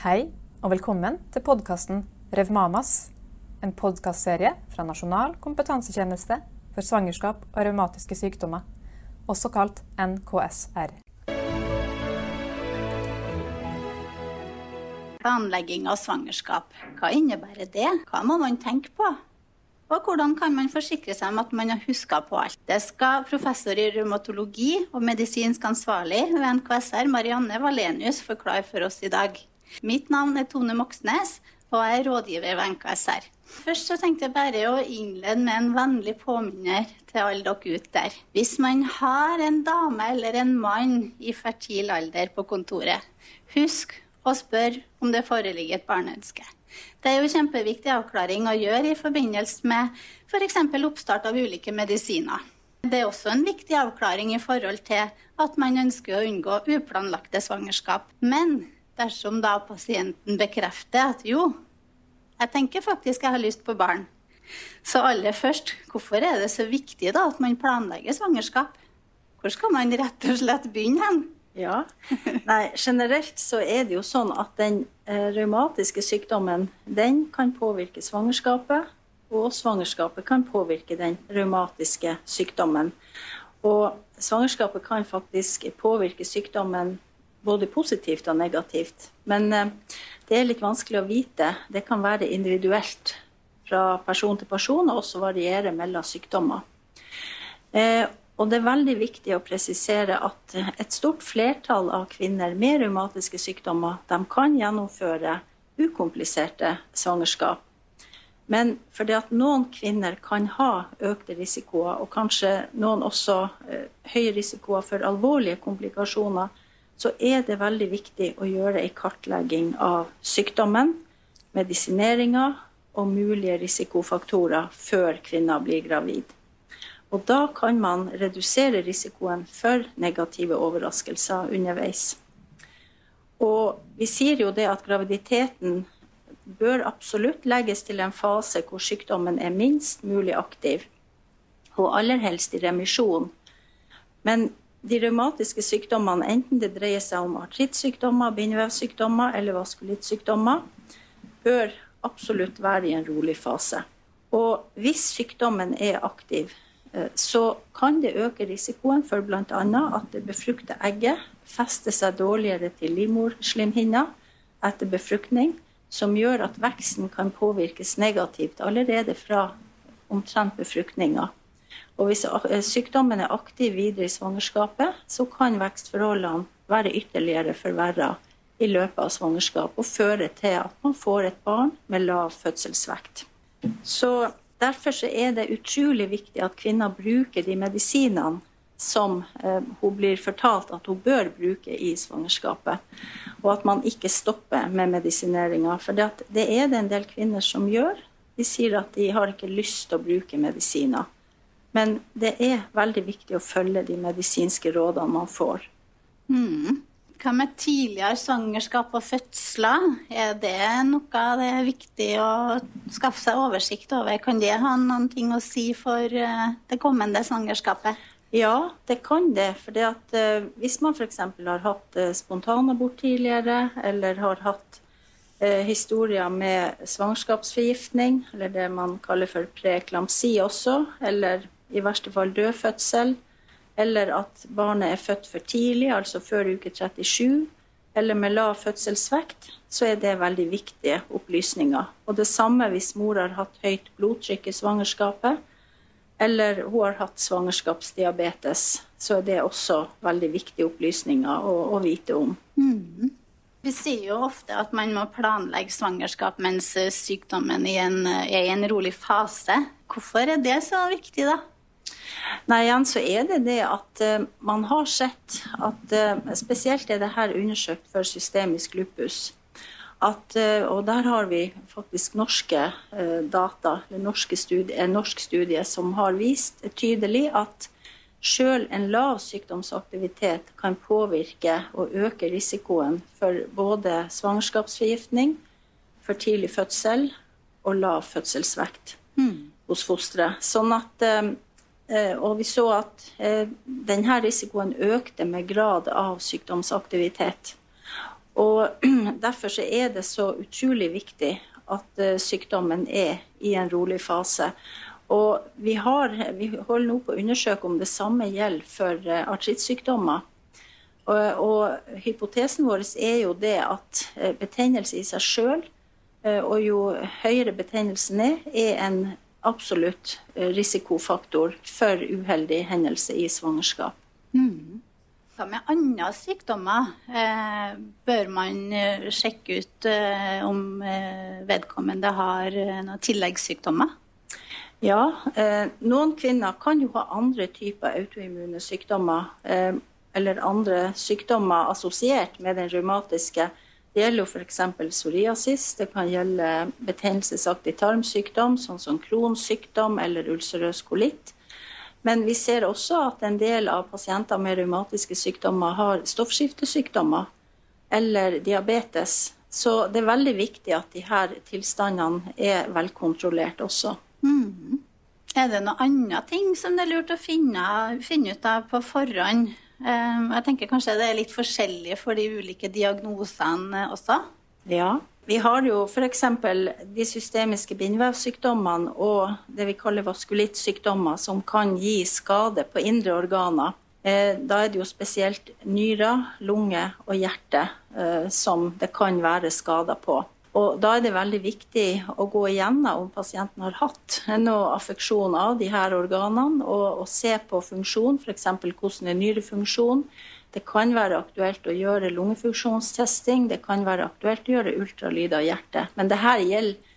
Hei, og velkommen til podkasten Revmamas, en podkastserie fra Nasjonal kompetansetjeneste for svangerskap og revmatiske sykdommer, også kalt NKSR. Planlegging av svangerskap, hva innebærer det? Hva må man tenke på? Og hvordan kan man forsikre seg om at man har huska på alt? Det skal professor i revmatologi og medisinsk ansvarlig ved NKSR, Marianne Valenius, forklare for oss i dag. Mitt navn er Tone Moxnes, og jeg er rådgiver ved NKSR. Først så tenkte jeg bare å innlede med en vennlig påminner til alle dere ute der. Hvis man har en dame eller en mann i fertil alder på kontoret, husk å spørre om det foreligger et barneønske. Det er jo kjempeviktig avklaring å gjøre i forbindelse med f.eks. For oppstart av ulike medisiner. Det er også en viktig avklaring i forhold til at man ønsker å unngå uplanlagte svangerskap. Men dersom da pasienten bekrefter at jo, jeg tenker faktisk jeg har lyst på barn. Så aller først, hvorfor er det så viktig da at man planlegger svangerskap? Hvor skal man rett og slett begynne hen? Ja, Nei, Generelt så er det jo sånn at den eh, revmatiske sykdommen den kan påvirke svangerskapet, og svangerskapet kan påvirke den revmatiske sykdommen. Og svangerskapet kan faktisk påvirke sykdommen både positivt og negativt. Men eh, det er litt vanskelig å vite. Det kan være individuelt fra person til person, og også variere mellom sykdommer. Eh, og det er veldig viktig å presisere at et stort flertall av kvinner med revmatiske sykdommer de kan gjennomføre ukompliserte svangerskap. Men fordi at noen kvinner kan ha økte risikoer, og kanskje noen også eh, høye risikoer for alvorlige komplikasjoner, så er det veldig viktig å gjøre en kartlegging av sykdommen, medisineringa og mulige risikofaktorer før kvinner blir gravid. Og da kan man redusere risikoen for negative overraskelser underveis. Og vi sier jo det at graviditeten bør absolutt legges til en fase hvor sykdommen er minst mulig aktiv, og aller helst i remisjon. Men de revmatiske sykdommene, enten det dreier seg om artrittsykdommer, bindevevsykdommer eller vaskulittsykdommer, bør absolutt være i en rolig fase. Og hvis sykdommen er aktiv, Eh, så kan det øke risikoen for bl.a. at det befrukte egget fester seg dårligere til livmorslimhinna etter befruktning, som gjør at veksten kan påvirkes negativt allerede fra omtrent befruktninga. Og hvis eh, sykdommen er aktiv videre i svangerskapet, så kan vekstforholdene være ytterligere forverra i løpet av svangerskap og føre til at man får et barn med lav fødselsvekt. Så Derfor er det utrolig viktig at kvinner bruker de medisinene som eh, hun blir fortalt at hun bør bruke i svangerskapet. Og at man ikke stopper med medisineringa. For det er det en del kvinner som gjør. De sier at de har ikke lyst til å bruke medisiner. Men det er veldig viktig å følge de medisinske rådene man får. Mm. Hva med tidligere svangerskap og fødsler? Er det noe det er viktig å skaffe seg oversikt over? Kan det ha noen ting å si for eh, det kommende svangerskapet? Ja, det kan det. For at, uh, hvis man f.eks. har hatt uh, spontanabort tidligere, eller har hatt historier med svangerskapsforgiftning, eller det man kaller for preeklamsi også, eller i verste fall dødfødsel, eller at barnet er født for tidlig, altså før uke 37, eller med lav fødselsvekt, så er det veldig viktige opplysninger. Og det samme hvis mor har hatt høyt blodtrykk i svangerskapet, eller hun har hatt svangerskapsdiabetes, så er det også veldig viktige opplysninger å, å vite om. Mm. Vi sier jo ofte at man må planlegge svangerskap mens sykdommen er i en, er i en rolig fase. Hvorfor er det så viktig, da? Nei, igjen så er det det at uh, man har sett at uh, Spesielt er det her undersøkt for systemisk lupus. At, uh, og der har vi faktisk norske data, norske studie, en norsk studie som har vist tydelig at sjøl en lav sykdomsaktivitet kan påvirke og øke risikoen for både svangerskapsforgiftning, for tidlig fødsel og lav fødselsvekt mm. hos fosteret. Sånn at og vi så at eh, denne risikoen økte med grad av sykdomsaktivitet. Og Derfor så er det så utrolig viktig at sykdommen er i en rolig fase. Og vi, har, vi holder nå på å undersøke om det samme gjelder for artrittsykdommer. Og, og, hypotesen vår er jo det at betennelse i seg sjøl, og jo høyere betennelsen er, er en absolutt risikofaktor for uheldig hendelse i svangerskap. Mm. Hva med andre sykdommer? Eh, bør man eh, sjekke ut eh, om vedkommende har noen tilleggssykdommer? Ja, noen kvinner kan jo ha andre typer autoimmune sykdommer. Eller andre sykdommer assosiert med den revmatiske. Det gjelder jo f.eks. psoriasis. Det kan gjelde betennelsesaktig tarmsykdom, sånn som Crohns eller ulcerøs kolitt. Men vi ser også at en del av pasienter med revmatiske sykdommer har stoffskiftesykdommer eller diabetes. Så det er veldig viktig at de her tilstandene er velkontrollert også. Mm. Er det noen andre ting som det er lurt å finne, finne ut av på forhånd? Ehm, jeg tenker kanskje det er litt forskjellig for de ulike diagnosene også? Ja, vi har jo f.eks. de systemiske bindvevsykdommene og det vi kaller vaskulittsykdommer, som kan gi skade på indre organer. Eh, da er det jo spesielt nyrer, lunge og hjerte eh, som det kan være skader på. Og Da er det veldig viktig å gå igjennom om pasienten har hatt noe affeksjon av de her organene, og, og se på funksjon, f.eks. hvordan er nyrefunksjon, det kan være aktuelt å gjøre lungefunksjonstesting, det kan være aktuelt å gjøre ultralyd av hjertet. Men dette gjelder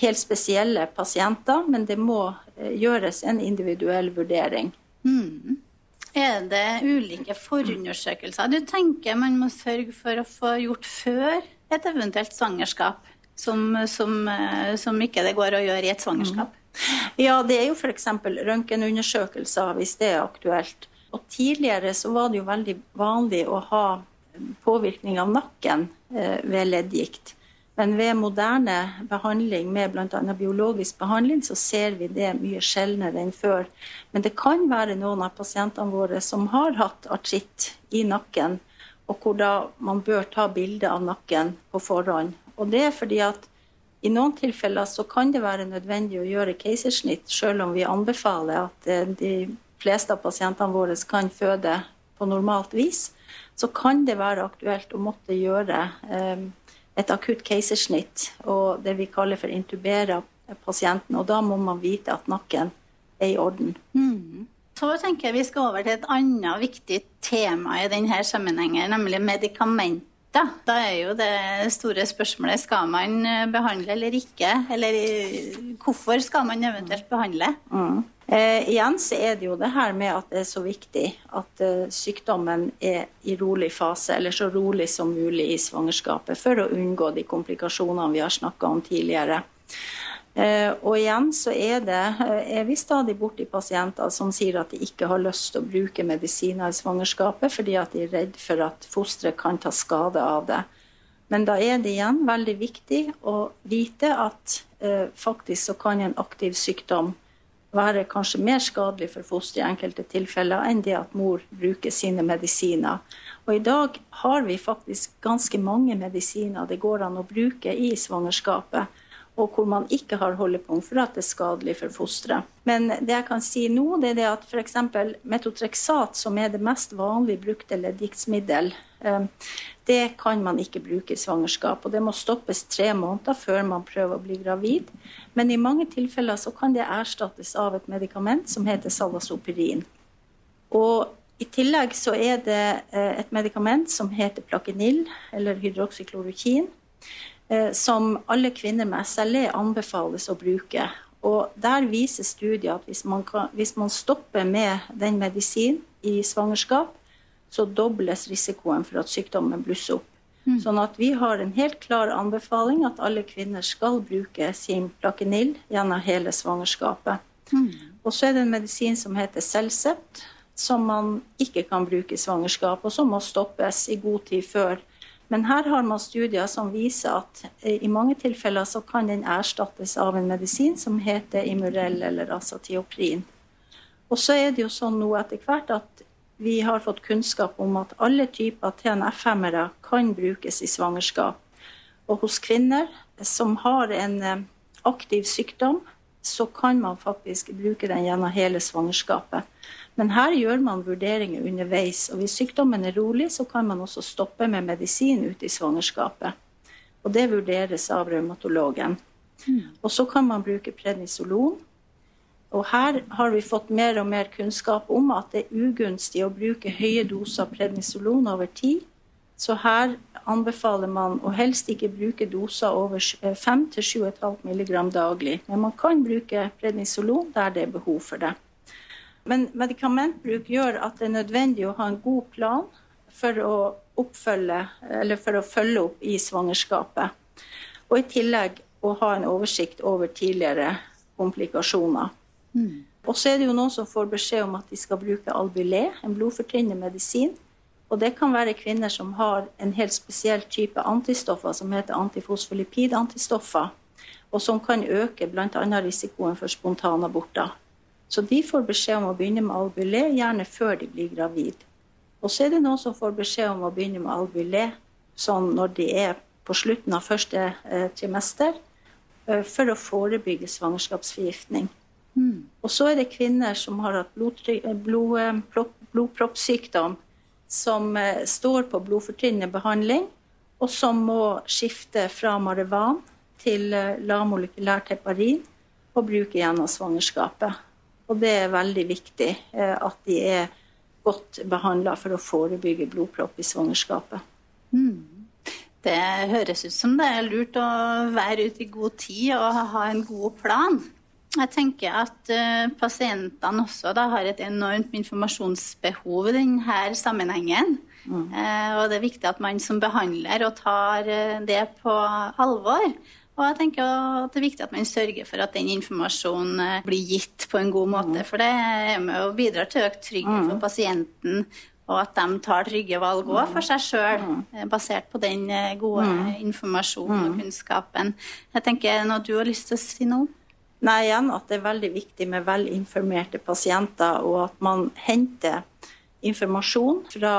helt spesielle pasienter, men det må eh, gjøres en individuell vurdering. Mm. Er det ulike forundersøkelser du tenker man må sørge for å få gjort før et eventuelt svangerskap, som, som, eh, som ikke det går å gjøre i et svangerskap? Mm. Ja, det er jo f.eks. røntgenundersøkelser hvis det er aktuelt. Og tidligere så var det jo veldig vanlig å ha påvirkning av nakken eh, ved leddgikt. Men ved moderne behandling med bl.a. biologisk behandling, så ser vi det mye sjeldnere enn før. Men det kan være noen av pasientene våre som har hatt artritt i nakken, og hvor da man bør ta bilde av nakken på forhånd. Og det er fordi at i noen tilfeller så kan det være nødvendig å gjøre keisersnitt, selv om vi anbefaler at eh, de fleste av pasientene våre kan føde på normalt vis, så kan det være aktuelt å måtte gjøre eh, et akutt keisersnitt og det vi kaller for intubere pasienten. Og da må man vite at nakken er i orden. Mm. Så tenker jeg vi skal over til et annet viktig tema i denne sammenhengen, nemlig medikamenter. Da er jo det store spørsmålet skal man behandle eller ikke? Eller hvorfor skal man eventuelt behandle? Mm. Eh, igjen så er det jo det her med at det er så viktig at eh, sykdommen er i rolig fase, eller så rolig som mulig i svangerskapet, for å unngå de komplikasjonene vi har snakka om tidligere. Uh, og igjen så er, det, uh, er vi stadig borti pasienter som sier at de ikke har lyst til å bruke medisiner i svangerskapet fordi at de er redd for at fosteret kan ta skade av det. Men da er det igjen veldig viktig å vite at faktisk så kan en aktiv sykdom være kanskje mer skadelig for fosteret i enkelte tilfeller enn det at mor bruker sine medisiner. Og i dag har vi faktisk ganske mange medisiner det går an å bruke i svangerskapet, og hvor man ikke har holdepunkt for at det er skadelig for fosteret. Men det jeg kan si nå, det er det at f.eks. metotreksat, som er det mest vanlig brukte leddgiktsmiddel, eh, det kan man ikke bruke i svangerskap. Og det må stoppes tre måneder før man prøver å bli gravid. Men i mange tilfeller så kan det erstattes av et medikament som heter salasoperin. Og i tillegg så er det eh, et medikament som heter plakenil, eller hydroksyklorokin, som alle kvinner med SLE anbefales å bruke. Og der viser studier at hvis man, kan, hvis man stopper med den medisinen i svangerskap, så dobles risikoen for at sykdommen blusser opp. Mm. Sånn at vi har en helt klar anbefaling at alle kvinner skal bruke sin plakenil gjennom hele svangerskapet. Mm. Og så er det en medisin som heter Celcept, som man ikke kan bruke i svangerskap, og som må stoppes i god tid før. Men her har man studier som viser at eh, i mange tilfeller så kan den erstattes av en medisin som heter Imurell eller Asatioprin. Og så er det jo sånn nå etter hvert at vi har fått kunnskap om at alle typer TNF-hemmere kan brukes i svangerskap. Og hos kvinner som har en eh, aktiv sykdom, så kan man faktisk bruke den gjennom hele svangerskapet. Men her gjør man vurderinger underveis, og hvis sykdommen er rolig, så kan man også stoppe med medisin ute i svangerskapet. Og det vurderes av revmatologen. Mm. Og så kan man bruke prednisolon og her har vi fått mer og mer kunnskap om at det er ugunstig å bruke høye doser prednisolon over tid. Så her anbefaler man å helst ikke bruke doser over 5-7,5 eh, mg daglig. Men man kan bruke prednisolon der det er behov for det. Men medikamentbruk gjør at det er nødvendig å ha en god plan for å, oppfølge, for å følge opp i svangerskapet. Og i tillegg å ha en oversikt over tidligere komplikasjoner. Mm. Og så er det jo noen som får beskjed om at de skal bruke Albulé, en blodfortynnende medisin. Og det kan være kvinner som har en helt spesiell type antistoffer som heter antifosfolipidantistoffer, og som kan øke bl.a. risikoen for spontanaborter. Så de får beskjed om å begynne med Albulé, gjerne før de blir gravid. Og så er det noen som får beskjed om å begynne med Albulé sånn når de er på slutten av første eh, trimester, eh, for å forebygge svangerskapsforgiftning. Mm. Og så er det kvinner som har hatt blod, blod, blodproppsykdom, som eh, står på blodfortynnende behandling, og som må skifte fra marivan til eh, lavmolekylært heparin og bruke gjennom svangerskapet. Og det er veldig viktig eh, at de er godt behandla for å forebygge blodpropp i svangerskapet. Mm. Det høres ut som det er lurt å være ute i god tid og ha en god plan. Jeg tenker at uh, pasientene også da, har et enormt informasjonsbehov i denne sammenhengen. Mm. Uh, og det er viktig at man som behandler og tar uh, det på alvor. Og jeg tenker at det er viktig at man sørger for at den informasjonen blir gitt på en god måte. Mm. For det er med og bidrar til økt trygghet for mm. pasienten, og at de tar trygge valg òg for seg sjøl, mm. basert på den gode informasjonen og kunnskapen. Jeg tenker noe du har lyst til å si noe? Nei, igjen at det er veldig viktig med velinformerte pasienter, og at man henter informasjon fra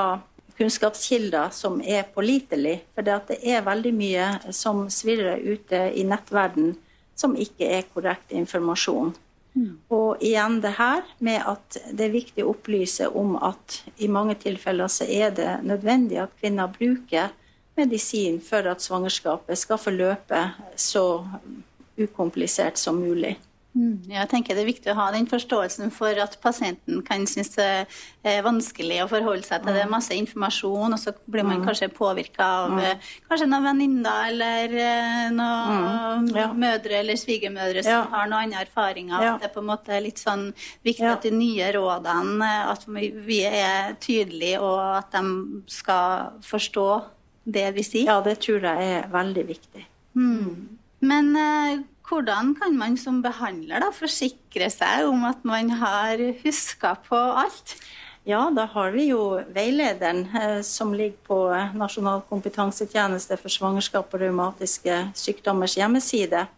kunnskapskilder som er pålitelige. For det er veldig mye som svirrer ute i nettverden som ikke er korrekt informasjon. Mm. Og igjen det her med at det er viktig å opplyse om at i mange tilfeller så er det nødvendig at kvinner bruker medisin for at svangerskapet skal forløpe så ukomplisert som mulig. Mm, jeg tenker Det er viktig å ha den forståelsen for at pasienten kan synes det er vanskelig å forholde seg til det. er Masse informasjon, og så blir man mm. kanskje påvirka av mm. Kanskje noen venninner eller eh, noen mm. ja. mødre eller svigermødre som ja. har noen andre erfaringer. Ja. Det er på en måte litt sånn viktig at de nye rådene at vi er tydelige, og at de skal forstå det vi sier. Ja, det tror jeg er veldig viktig. Mm. Men eh, hvordan kan man som behandler da forsikre seg om at man har huska på alt? Ja, da har vi jo veilederen eh, som ligger på Nasjonal kompetansetjeneste for svangerskap og revmatiske sykdommers hjemmeside.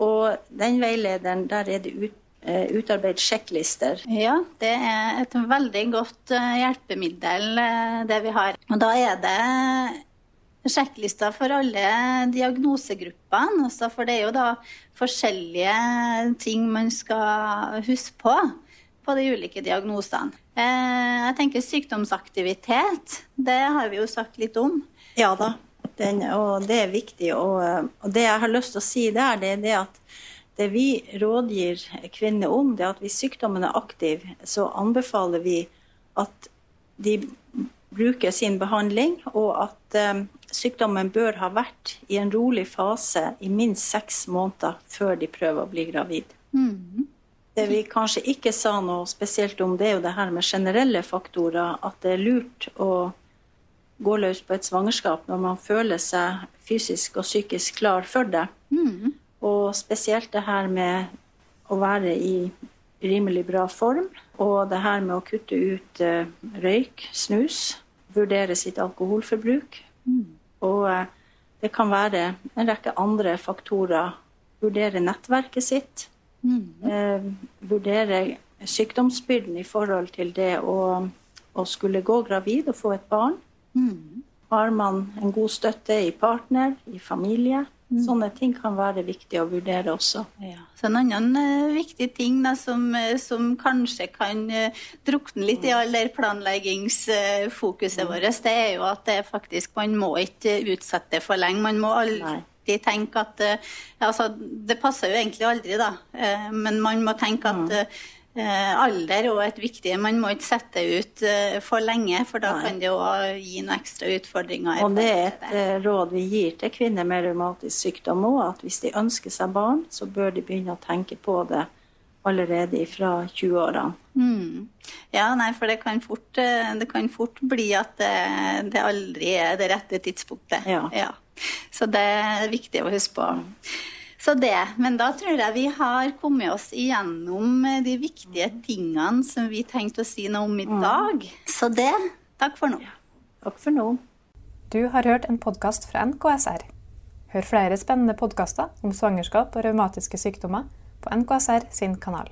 Og den veilederen, der er det ut, eh, utarbeidet sjekklister. Ja, det er et veldig godt hjelpemiddel, det vi har. Og da er det sjekklista for alle diagnosegruppene. Altså for det er jo da forskjellige ting man skal huske på på de ulike diagnosene. Eh, jeg tenker sykdomsaktivitet, det har vi jo sagt litt om. Ja da, den, og det er viktig. Og, og, det jeg har lyst til å si der, det er det at det vi rådgir kvinner om, det er at hvis sykdommen er aktiv, så anbefaler vi at de bruker sin behandling, og at um, sykdommen bør ha vært i en rolig fase i minst seks måneder før de prøver å bli gravid. Mm. Det vi kanskje ikke sa noe spesielt om, det er jo det her med generelle faktorer. At det er lurt å gå løs på et svangerskap når man føler seg fysisk og psykisk klar for det. Mm. Og spesielt det her med å være i rimelig bra form. Og det her med å kutte ut uh, røyk, snus. Vurdere sitt alkoholforbruk. Mm. Og eh, det kan være en rekke andre faktorer. Vurdere nettverket sitt. Mm. Eh, vurdere sykdomsbyrden i forhold til det å å skulle gå gravid og få et barn? Mm. Har man en god støtte i partner, i familie? Mm. Sånne ting kan være viktig å vurdere også. Ja. Så En annen uh, viktig ting da, som, uh, som, kanskje kan uh, drukne litt i all det planleggingsfokuset mm. vårt, det er jo at det faktisk, man må ikke utsette det for lenge. Man må alltid tenke at altså, Det passer jo egentlig aldri, da, men man må tenke at mm. Eh, alder er et viktig Man må ikke sette ut eh, for lenge, for da kan det òg gi noen ekstra utfordringer. Og det er et eh, råd vi gir til kvinner med revmatisk sykdom òg, at hvis de ønsker seg barn, så bør de begynne å tenke på det allerede fra 20-årene. Mm. Ja, nei, for det kan, fort, det kan fort bli at det, det, aldri er det rette tidspunktet. Ja. ja. Så det er viktig å huske på. Så det. Men da tror jeg vi har kommet oss igjennom eh, de viktige tingene som vi tenkte å si noe om i mm. dag. Så det. Takk for nå. Takk for nå. Du har hørt en podkast fra NKSR. Hør flere spennende podkaster om svangerskap og revmatiske sykdommer på NKSR sin kanal.